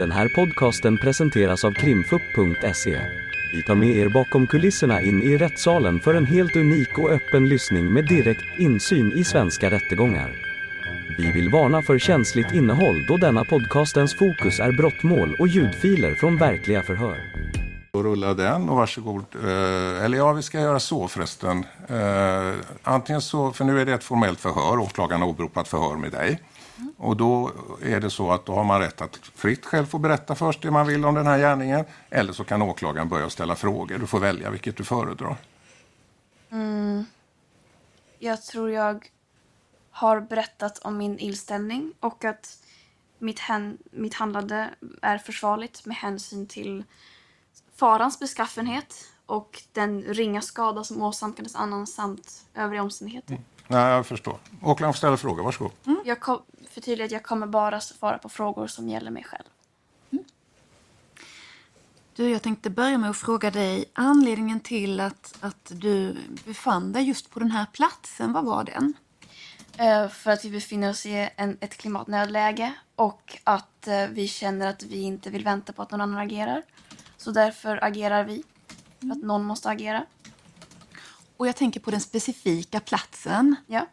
Den här podcasten presenteras av krimfupp.se. Vi tar med er bakom kulisserna in i rättssalen för en helt unik och öppen lyssning med direkt insyn i svenska rättegångar. Vi vill varna för känsligt innehåll då denna podcastens fokus är brottmål och ljudfiler från verkliga förhör. Då rullar den och varsågod. Eh, eller ja, vi ska göra så förresten. Eh, antingen så, för nu är det ett formellt förhör, åklagaren har åberopat förhör med dig. Och då är det så att då har man rätt att fritt själv få berätta först det man vill om den här gärningen. Eller så kan åklagaren börja ställa frågor. Du får välja vilket du föredrar. Mm. Jag tror jag har berättat om min inställning och att mitt, hän, mitt handlande är försvarligt med hänsyn till farans beskaffenhet och den ringa skada som åsamkades annan samt övriga omständigheter. Nej, jag förstår. Åklagaren får ställa frågor. Varsågod. Jag kom, förtydligar att jag kommer bara svara på frågor som gäller mig själv. Du, jag tänkte börja med att fråga dig anledningen till att, att du befann dig just på den här platsen. Vad var den? Eh, för att vi befinner oss i en, ett klimatnödläge och att eh, vi känner att vi inte vill vänta på att någon annan agerar. Så därför agerar vi. För att någon måste agera. Och jag tänker på den specifika platsen. Ja.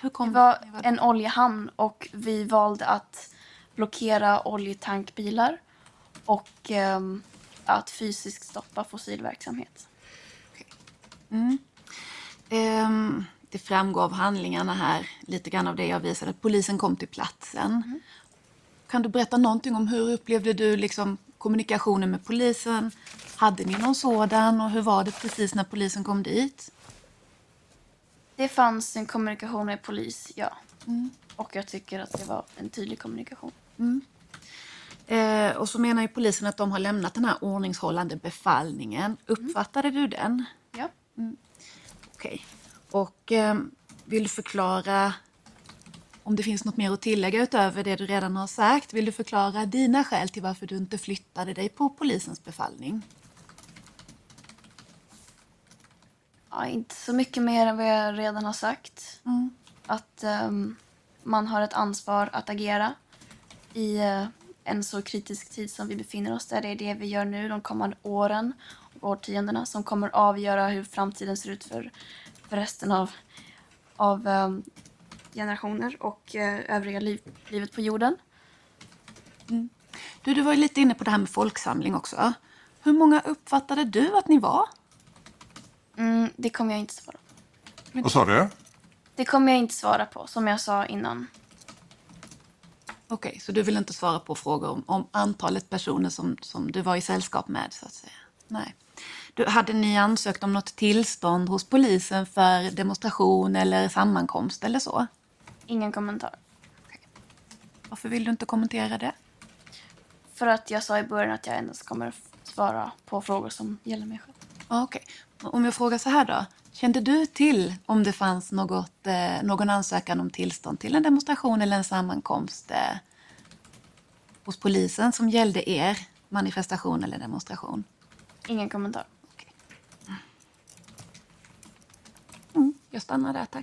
Hur kom Det var en oljehamn och vi valde att blockera oljetankbilar och ehm, att fysiskt stoppa fossilverksamhet. Ehm, det framgår av handlingarna här, lite grann av det jag visade, att polisen kom till platsen. Kan du berätta någonting om hur upplevde du liksom kommunikationen med polisen? Hade ni någon sådan och hur var det precis när polisen kom dit? Det fanns en kommunikation med polis, ja. Och jag tycker att det var en tydlig kommunikation. Eh, och så menar ju polisen att de har lämnat den här ordningshållande befallningen. Uppfattade du den? Ja. Okej. Och eh, vill du förklara om det finns något mer att tillägga utöver det du redan har sagt? Vill du förklara dina skäl till varför du inte flyttade dig på polisens befallning? Ja, inte så mycket mer än vad jag redan har sagt. Att ehm, man har ett ansvar att agera i eh, en så kritisk tid som vi befinner oss där. Det är det vi gör nu de kommande åren och årtiondena som kommer avgöra hur framtiden ser ut för, för resten av, av ehm, generationer och eh, övriga liv, livet på jorden. Du, du var ju lite inne på det här med folksamling också. Hur många uppfattade du att ni var? Mm, det kommer jag inte svara på. Vad sa du? Det kommer jag inte svara på, som jag sa innan. Okej, så du vill inte svara på frågor om, om antalet personer som, som du var i sällskap med, så att säga? Nej. Du, hade ni ansökt om något tillstånd hos polisen för demonstration eller sammankomst eller så? Ingen kommentar. Varför vill du inte kommentera det? För att jag sa i början att jag endast kommer svara på frågor som gäller mig själv. Okej. Om jag frågar så här då. Kände du till om det fanns något, eh, någon ansökan om tillstånd till en demonstration eller en sammankomst eh, hos polisen som gällde er manifestation eller demonstration? Ingen kommentar. Mm, jag stannar där, tack.